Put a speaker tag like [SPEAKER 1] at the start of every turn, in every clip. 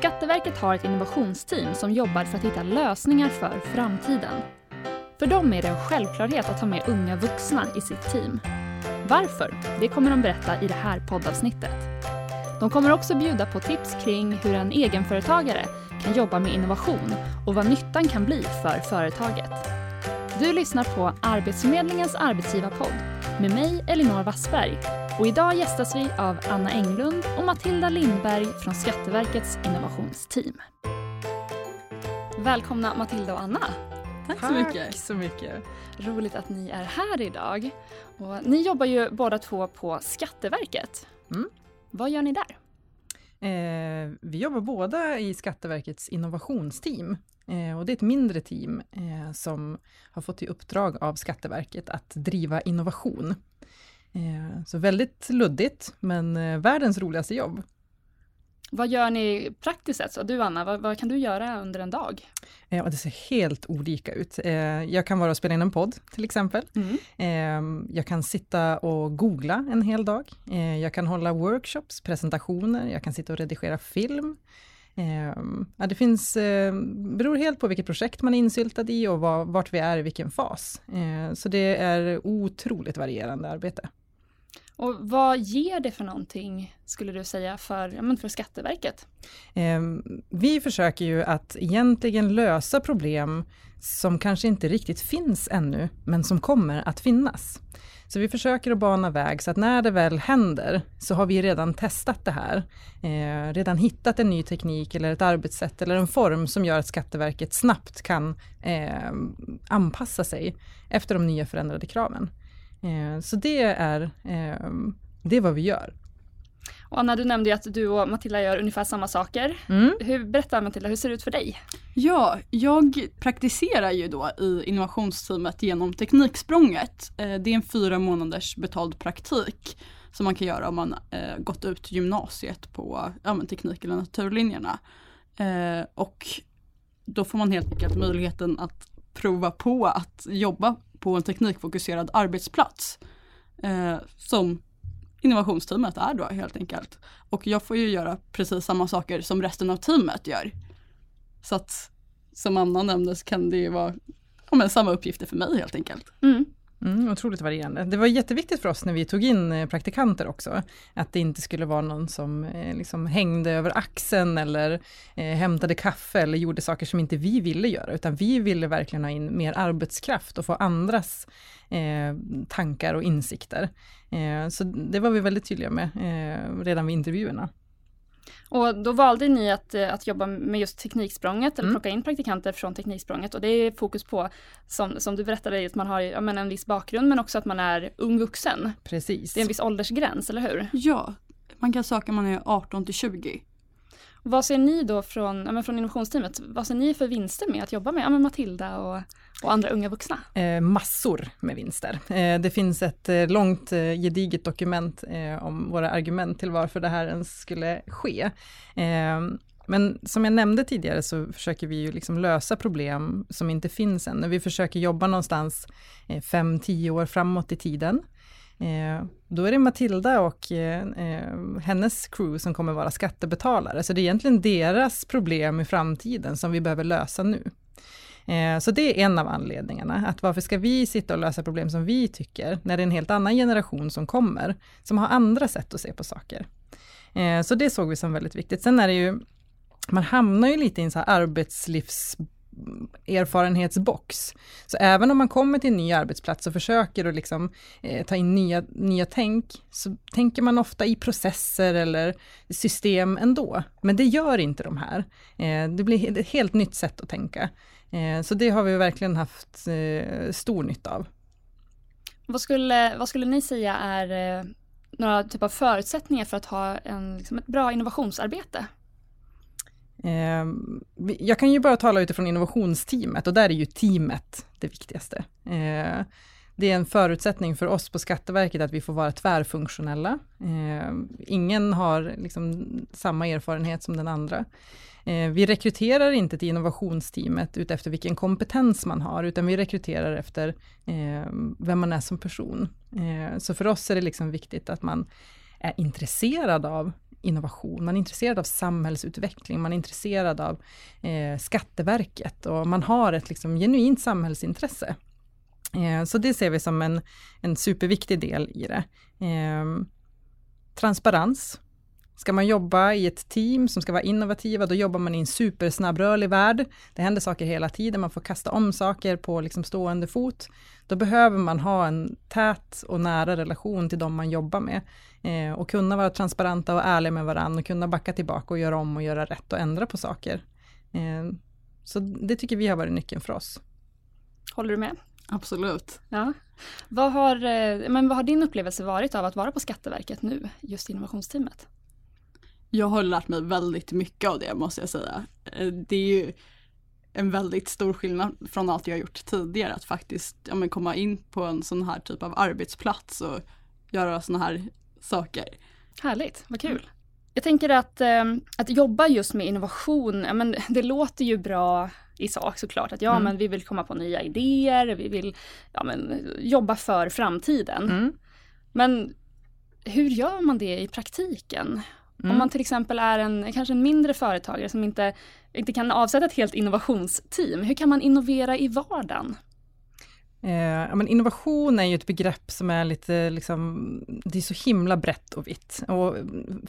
[SPEAKER 1] Skatteverket har ett innovationsteam som jobbar för att hitta lösningar för framtiden. För dem är det en självklarhet att ha med unga vuxna i sitt team. Varför? Det kommer de berätta i det här poddavsnittet. De kommer också bjuda på tips kring hur en egenföretagare kan jobba med innovation och vad nyttan kan bli för företaget. Du lyssnar på Arbetsförmedlingens arbetsgivarpodd med mig Elinor Wassberg och idag gästas vi av Anna Englund och Matilda Lindberg från Skatteverkets innovationsteam. Välkomna Matilda och Anna.
[SPEAKER 2] Tack så mycket. Tack
[SPEAKER 3] så mycket.
[SPEAKER 1] Roligt att ni är här idag. Och ni jobbar ju båda två på Skatteverket. Mm. Vad gör ni där?
[SPEAKER 3] Eh, vi jobbar båda i Skatteverkets innovationsteam. Eh, och det är ett mindre team eh, som har fått i uppdrag av Skatteverket att driva innovation. Eh, så väldigt luddigt, men eh, världens roligaste jobb.
[SPEAKER 1] Vad gör ni praktiskt sett? Så du Anna, vad, vad, kan du göra under en dag?
[SPEAKER 3] Eh, det ser helt olika ut. Eh, jag kan vara och spela in en podd till exempel. Mm. Eh, jag kan sitta och googla en hel dag. Jag kan hålla workshops, presentationer, jag kan sitta och redigera film. Eh, ja, det finns, beror helt på vilket projekt man är insyltad i och var, vart vi är i vilken fas. så det är otroligt varierande arbete.
[SPEAKER 1] Och vad ger det för någonting, skulle du säga, för, ja, för Skatteverket?
[SPEAKER 3] Eh, vi försöker ju att egentligen lösa problem som kanske inte riktigt finns ännu, men som kommer att finnas. Så vi försöker att bana väg så att när det väl händer så har vi redan testat det här. Eh, redan hittat en ny teknik eller ett arbetssätt eller en form som gör att Skatteverket snabbt kan eh, anpassa sig efter de nya förändrade kraven. Eh, så det är, eh, det är vad vi gör.
[SPEAKER 1] Och Anna, du nämnde ju att du och Matilda gör ungefär samma saker. Mm. Hur, berätta Matilda, hur ser det ut för dig?
[SPEAKER 2] Ja, jag praktiserar ju då i innovationsteamet genom Tekniksprånget. Eh, det är en fyra månaders betald praktik som man kan göra om man eh, gått ut gymnasiet på ja, teknik eller naturlinjerna. Och då får man helt enkelt möjligheten att prova på att jobba på en teknikfokuserad arbetsplats. Eh, som innovationsteamet är då helt enkelt. Och jag får ju göra precis samma saker som resten av teamet gör. Så att som Anna nämnde så kan det ju vara ja, men samma uppgifter för mig helt enkelt.
[SPEAKER 3] Mm. Mm, otroligt varierande. Det var jätteviktigt för oss när vi tog in eh, praktikanter också, att det inte skulle vara någon som eh, liksom hängde över axeln eller eh, hämtade kaffe eller gjorde saker som inte vi ville göra, utan vi ville verkligen ha in mer arbetskraft och få andras eh, tankar och insikter. Eh, så det var vi väldigt tydliga med eh, redan vid intervjuerna.
[SPEAKER 1] Och då valde ni att, eh, att jobba med just Tekniksprånget, eller mm. plocka in praktikanter från Tekniksprånget. Och det är fokus på, som, som du berättade, att man har ja, men en viss bakgrund men också att man är ung vuxen.
[SPEAKER 3] Precis.
[SPEAKER 1] Det är en viss åldersgräns, eller hur?
[SPEAKER 2] Ja, man kan söka man är 18 till 20.
[SPEAKER 1] Vad ser ni då från, ja, från innovationsteamet, vad ser ni för vinster med att jobba med, ja, med Matilda och, och andra unga vuxna?
[SPEAKER 3] Eh, massor med vinster. Eh, det finns ett eh, långt eh, gediget dokument eh, om våra argument till varför det här ens skulle ske. Eh, men som jag nämnde tidigare så försöker vi ju liksom lösa problem som inte finns än. Vi försöker jobba någonstans eh, 5-10 år framåt i tiden. Eh, då är det Matilda och eh, eh, hennes crew som kommer vara skattebetalare, så det är egentligen deras problem i framtiden som vi behöver lösa nu. Eh, så det är en av anledningarna, att varför ska vi sitta och lösa problem som vi tycker, när det är en helt annan generation som kommer, som har andra sätt att se på saker. Eh, så det såg vi som väldigt viktigt. Sen är det ju, man hamnar ju lite i en så här arbetslivs erfarenhetsbox. Så även om man kommer till en ny arbetsplats och försöker att liksom, eh, ta in nya, nya tänk, så tänker man ofta i processer eller system ändå. Men det gör inte de här. Eh, det blir ett helt nytt sätt att tänka. Eh, så det har vi verkligen haft eh, stor nytta av.
[SPEAKER 1] Vad skulle, vad skulle ni säga är eh, några typ av förutsättningar för att ha en, liksom ett bra innovationsarbete?
[SPEAKER 3] Eh, jag kan ju bara tala utifrån innovationsteamet och där är ju teamet det viktigaste. Eh, det är en förutsättning för oss på Skatteverket att vi får vara tvärfunktionella. Eh, ingen har liksom samma erfarenhet som den andra. Ehm, vi rekryterar inte till innovationsteamet utefter vilken kompetens man har, utan vi rekryterar efter ehm, vem man är som person. Ehm, så för oss är det liksom viktigt att man är intresserad av innovation, man är intresserad av samhällsutveckling, man är intresserad av eh, Skatteverket och man har ett liksom, genuint samhällsintresse. Eh, så det ser vi som en, en superviktig del i det. Eh, transparens. Ska man jobba i ett team som ska vara innovativa, då jobbar man i en supersnabbrörlig värld. Det händer saker hela tiden, man får kasta om saker på liksom stående fot. Då behöver man ha en tät och nära relation till de man jobbar med. Eh, och kunna vara transparenta och ärliga med varandra och kunna backa tillbaka och göra om och göra rätt och ändra på saker. Eh, så det tycker vi har varit nyckeln för oss.
[SPEAKER 1] Håller du med?
[SPEAKER 2] Absolut.
[SPEAKER 1] Ja. Vad har, eh, men vad har din upplevelse varit av att vara på Skatteverket nu, just innovationsteamet?
[SPEAKER 2] Jag har lärt mig väldigt mycket av det måste jag säga. Eh, det är ju en väldigt stor skillnad från allt jag har gjort tidigare att faktiskt ja, men komma in på en sån här typ av arbetsplats och göra såna här saker.
[SPEAKER 1] Härligt, vad kul. Jag tänker att, eh, att jobba just med innovation, ja, men det låter ju bra i sak såklart. Att ja, mm. men vi vill komma på nya idéer, vi vill ja, men, jobba för framtiden. Mm. Men hur gör man det i praktiken? Mm. Om man till exempel är en, kanske en mindre företagare som inte, inte kan avsätta ett helt innovationsteam, hur kan man innovera i vardagen?
[SPEAKER 3] Eh, men innovation är ju ett begrepp som är lite, liksom, det är så himla brett och vitt. Och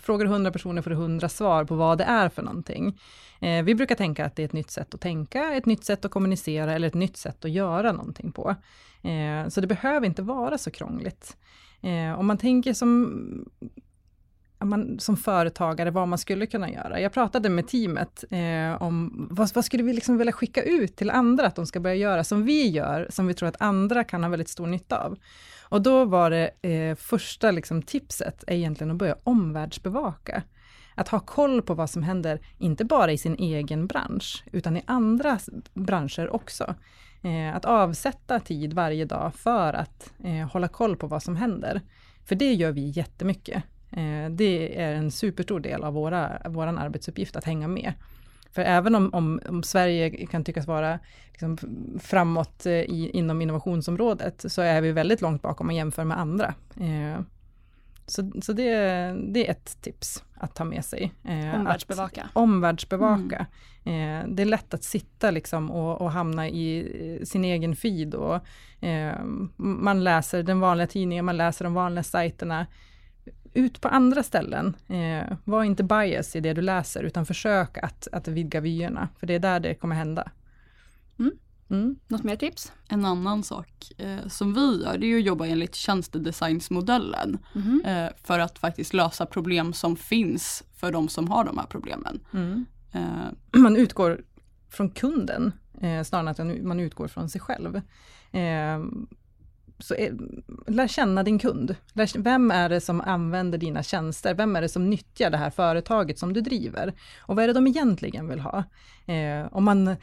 [SPEAKER 3] frågar 100 personer får du 100 svar på vad det är för någonting. Eh, vi brukar tänka att det är ett nytt sätt att tänka, ett nytt sätt att kommunicera eller ett nytt sätt att göra någonting på. Eh, så det behöver inte vara så krångligt. Eh, om man tänker som man, som företagare, vad man skulle kunna göra. Jag pratade med teamet eh, om vad, vad, skulle vi liksom vilja skicka ut till andra att de ska börja göra som vi gör, som vi tror att andra kan ha väldigt stor nytta av. Och då var det eh, första liksom, tipset är egentligen att börja omvärldsbevaka. Att ha koll på vad som händer, inte bara i sin egen bransch, utan i andra branscher också. Eh, att avsätta tid varje dag för att eh, hålla koll på vad som händer. För det gör vi jättemycket. Eh, det är en superstor del av våra, vår arbetsuppgift att hänga med. För även om, om, om Sverige kan tyckas vara liksom framåt eh, i, inom innovationsområdet, så är vi väldigt långt bakom om man jämför med andra. Eh, så, så det, det, är ett tips att ta med sig.
[SPEAKER 1] omvärldsbevaka.
[SPEAKER 3] Att, omvärldsbevaka. Mm. det är lätt att sitta liksom och, och, hamna i sin egen feed och man läser den vanliga tidningen, man läser de vanliga sajterna ut på andra ställen. Eh, var inte bias i det du läser, utan försök att, att vidga vyerna, för det är där det kommer hända.
[SPEAKER 1] Mm. Mm. Något mer tips?
[SPEAKER 2] En annan sak eh, som vi gör, det är att jobba enligt tjänstedesignsmodellen. Mm. Eh, för att faktiskt lösa problem som finns för de som har de här problemen.
[SPEAKER 3] Mm. Eh. Man utgår från kunden, eh, snarare än att man utgår från sig själv. Så är, lär känna din kund. vem är det som använder dina tjänster? Vem är det som nyttjar det här företaget som du driver? Och vad är det de egentligen vill ha? Eh, om man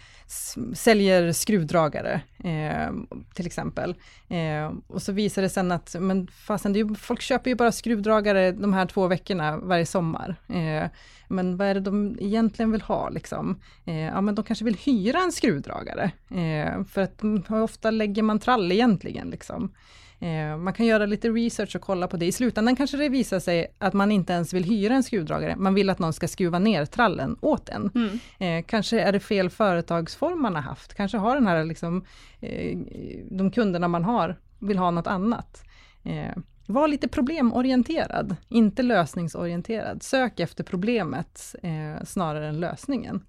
[SPEAKER 3] säljer skruvdragare, eh, till exempel, eh, och så visar det sen att, men fasen, det är ju, folk köper ju bara skruvdragare de här två veckorna varje sommar. Eh, Eh, men vad är det de egentligen vill ha liksom? Eh, ja men de kanske vill hyra en skruvdragare, eh, för att ofta lägger man trall egentligen liksom? Eh, man kan göra lite research och kolla på det. I slutändan kanske det visar sig att man inte ens vill hyra en skruvdragare, man vill att någon ska skruva ner trallen åt en. Mm. Eh, kanske är det fel företagsform man har haft, kanske har den här liksom, eh, de kunderna man har vill ha något annat. Eh, var lite problemorienterad, inte lösningsorienterad. Sök efter problemet eh, snarare än lösningen.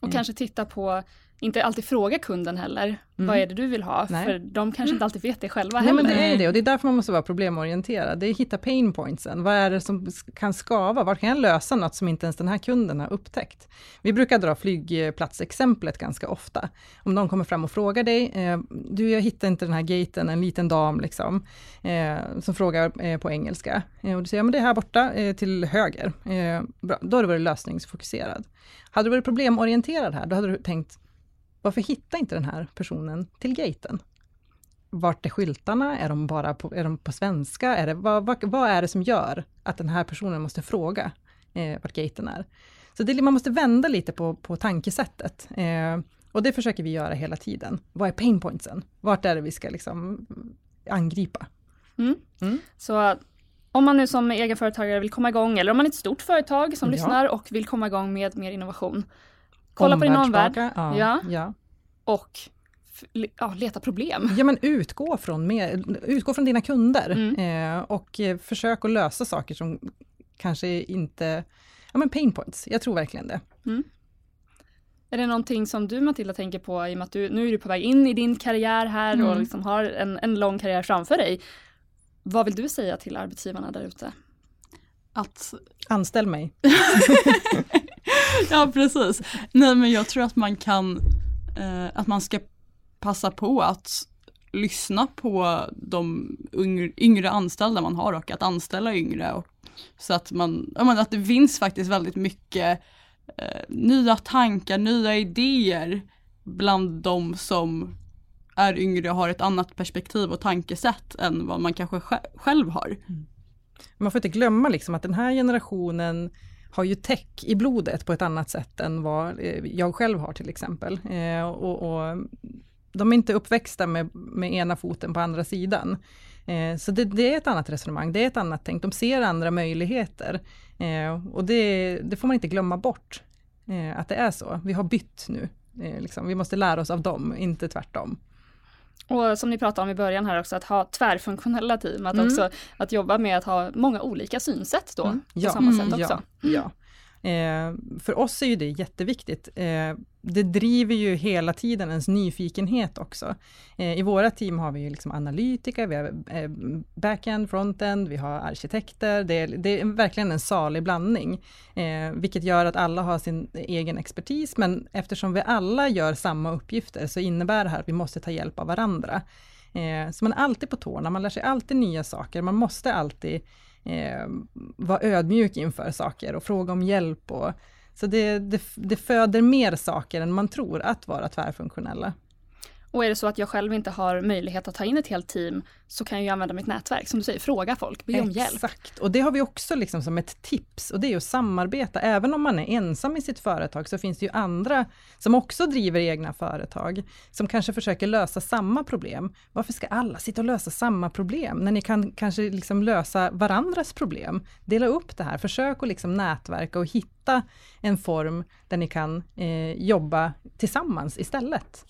[SPEAKER 1] Och kanske titta på inte alltid fråga kunden heller, mm. vad är det du vill ha? Nej. För de kanske inte alltid vet det själva
[SPEAKER 3] Nej,
[SPEAKER 1] heller.
[SPEAKER 3] men det är det och det är därför man måste vara problemorienterad. Det är att hitta pain pointsen. Vad är det som kan skava? Var kan jag lösa något som inte ens den här kunden har upptäckt? Vi brukar dra flygplatsexemplet ganska ofta. Om någon kommer fram och frågar dig, eh, du jag hittar inte den här gaten, en liten dam liksom, eh, som frågar eh, på engelska. Eh, och du säger, ja men det är här borta eh, till höger. Eh, bra. Då har du varit lösningsfokuserad. Hade du varit problemorienterad här, då hade du tänkt, varför hittar inte den här personen till gaten? Vart är skyltarna? Är de bara på, är de på svenska? Är det, vad, vad, vad är det som gör att den här personen måste fråga eh, vart gaten är? Så det, man måste vända lite på, på tankesättet. Eh, och det försöker vi göra hela tiden. Vad är painpointsen? Vart är det vi ska liksom angripa?
[SPEAKER 1] Mm. Mm. Så Om man nu som egenföretagare vill komma igång eller om man är ett stort företag som
[SPEAKER 3] Ja.
[SPEAKER 1] lyssnar och vill komma igång med mer innovation. Kolla på din omvärld Ja.
[SPEAKER 3] Ja. Ja.
[SPEAKER 1] och ja, leta problem.
[SPEAKER 3] ja, men utgå från, mer, utgå från dina kunder
[SPEAKER 1] Mm.
[SPEAKER 3] eh, och eh, försök att lösa saker som kanske inte, ja men pain points, jag tror verkligen det.
[SPEAKER 1] Är det någonting som du Matilda tänker på i och med att du, nu är du på väg in i din karriär här och
[SPEAKER 3] Mm.
[SPEAKER 1] liksom har en, en lång karriär framför dig. Vad vill du säga till arbetsgivarna där ute?
[SPEAKER 2] Att
[SPEAKER 3] Anställ mig.
[SPEAKER 2] ja, precis. Nej, men jag tror att man kan, eh, att man ska passa på att lyssna på de yngre, yngre anställda man har och att anställa yngre. Och, så att man, jag menar, att det finns faktiskt väldigt mycket eh, nya tankar, nya idéer bland de som är yngre och har ett annat perspektiv och tankesätt än vad man kanske sj- själv har. Mm.
[SPEAKER 3] Man får inte glömma liksom att den här generationen har ju tech i blodet på ett annat sätt än vad eh, jag själv har till exempel. Eh, och, och de är inte uppväxta med, med ena foten på andra sidan. Eh, så det, det är ett annat resonemang, det är ett annat tänk, de ser andra möjligheter. Eh, och det, det får man inte glömma bort, eh, att det är så. Vi har bytt nu. Eh, liksom. Vi måste lära oss av dem, inte tvärtom.
[SPEAKER 1] Och som ni pratade om i början här också, att ha tvärfunktionella team, att
[SPEAKER 3] Mm.
[SPEAKER 1] också att jobba med att ha många olika synsätt då
[SPEAKER 3] Mm.
[SPEAKER 1] på
[SPEAKER 3] Ja.
[SPEAKER 1] samma
[SPEAKER 2] Mm.
[SPEAKER 1] sätt också.
[SPEAKER 3] Ja, ja. Eh, för oss är ju det jätteviktigt. Eh, det driver ju hela tiden ens nyfikenhet också. Eh, I våra team har vi ju liksom analytiker, vi har eh, backend, frontend, vi har arkitekter. Det är, det är verkligen en salig blandning. Eh, vilket gör att alla har sin egen expertis, men eftersom vi alla gör samma uppgifter så innebär det här att vi måste ta hjälp av varandra. Eh, så man är alltid på tårna, man lär sig alltid nya saker, man måste alltid eh, vara ödmjuk inför saker och fråga om hjälp. Och, så det, det, det föder mer saker än man tror att vara tvärfunktionella.
[SPEAKER 1] Och är det så att jag själv inte har möjlighet att ta in ett helt team så kan jag ju använda mitt nätverk, som du säger, fråga folk, be om hjälp.
[SPEAKER 3] Exakt, och det har vi också liksom som ett tips och det är ju att samarbeta. Även om man är ensam i sitt företag så finns det ju andra som också driver egna företag, som kanske försöker lösa samma problem. Varför ska alla sitta och lösa samma problem när ni kan kanske liksom lösa varandras problem? Dela upp det här, försök att liksom nätverka och hitta en form där ni kan eh, jobba tillsammans istället.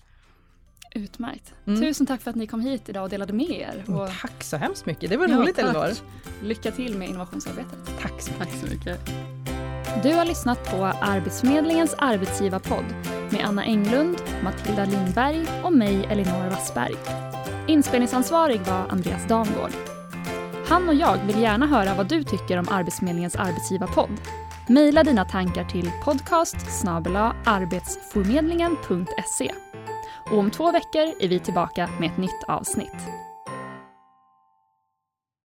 [SPEAKER 1] Utmärkt.
[SPEAKER 3] Mm.
[SPEAKER 1] Tusen tack för att ni kom hit idag och delade med er. Och
[SPEAKER 3] Tack så hemskt mycket, det var
[SPEAKER 2] Ja,
[SPEAKER 3] roligt. Elinor.
[SPEAKER 1] lycka till med innovationsarbetet.
[SPEAKER 3] Tack så mycket.
[SPEAKER 2] Tack så mycket.
[SPEAKER 1] Du har lyssnat på Arbetsförmedlingens arbetsgivarpodd med Anna Englund, Matilda Lindberg och mig Elinor Wassberg. Inspelningsansvarig var Andreas Damgård. Han och jag vill gärna höra vad du tycker om Arbetsförmedlingens arbetsgivarpodd. Maila dina tankar till podcast arbetsformedlingen.se. Och om två veckor är vi tillbaka med ett nytt avsnitt.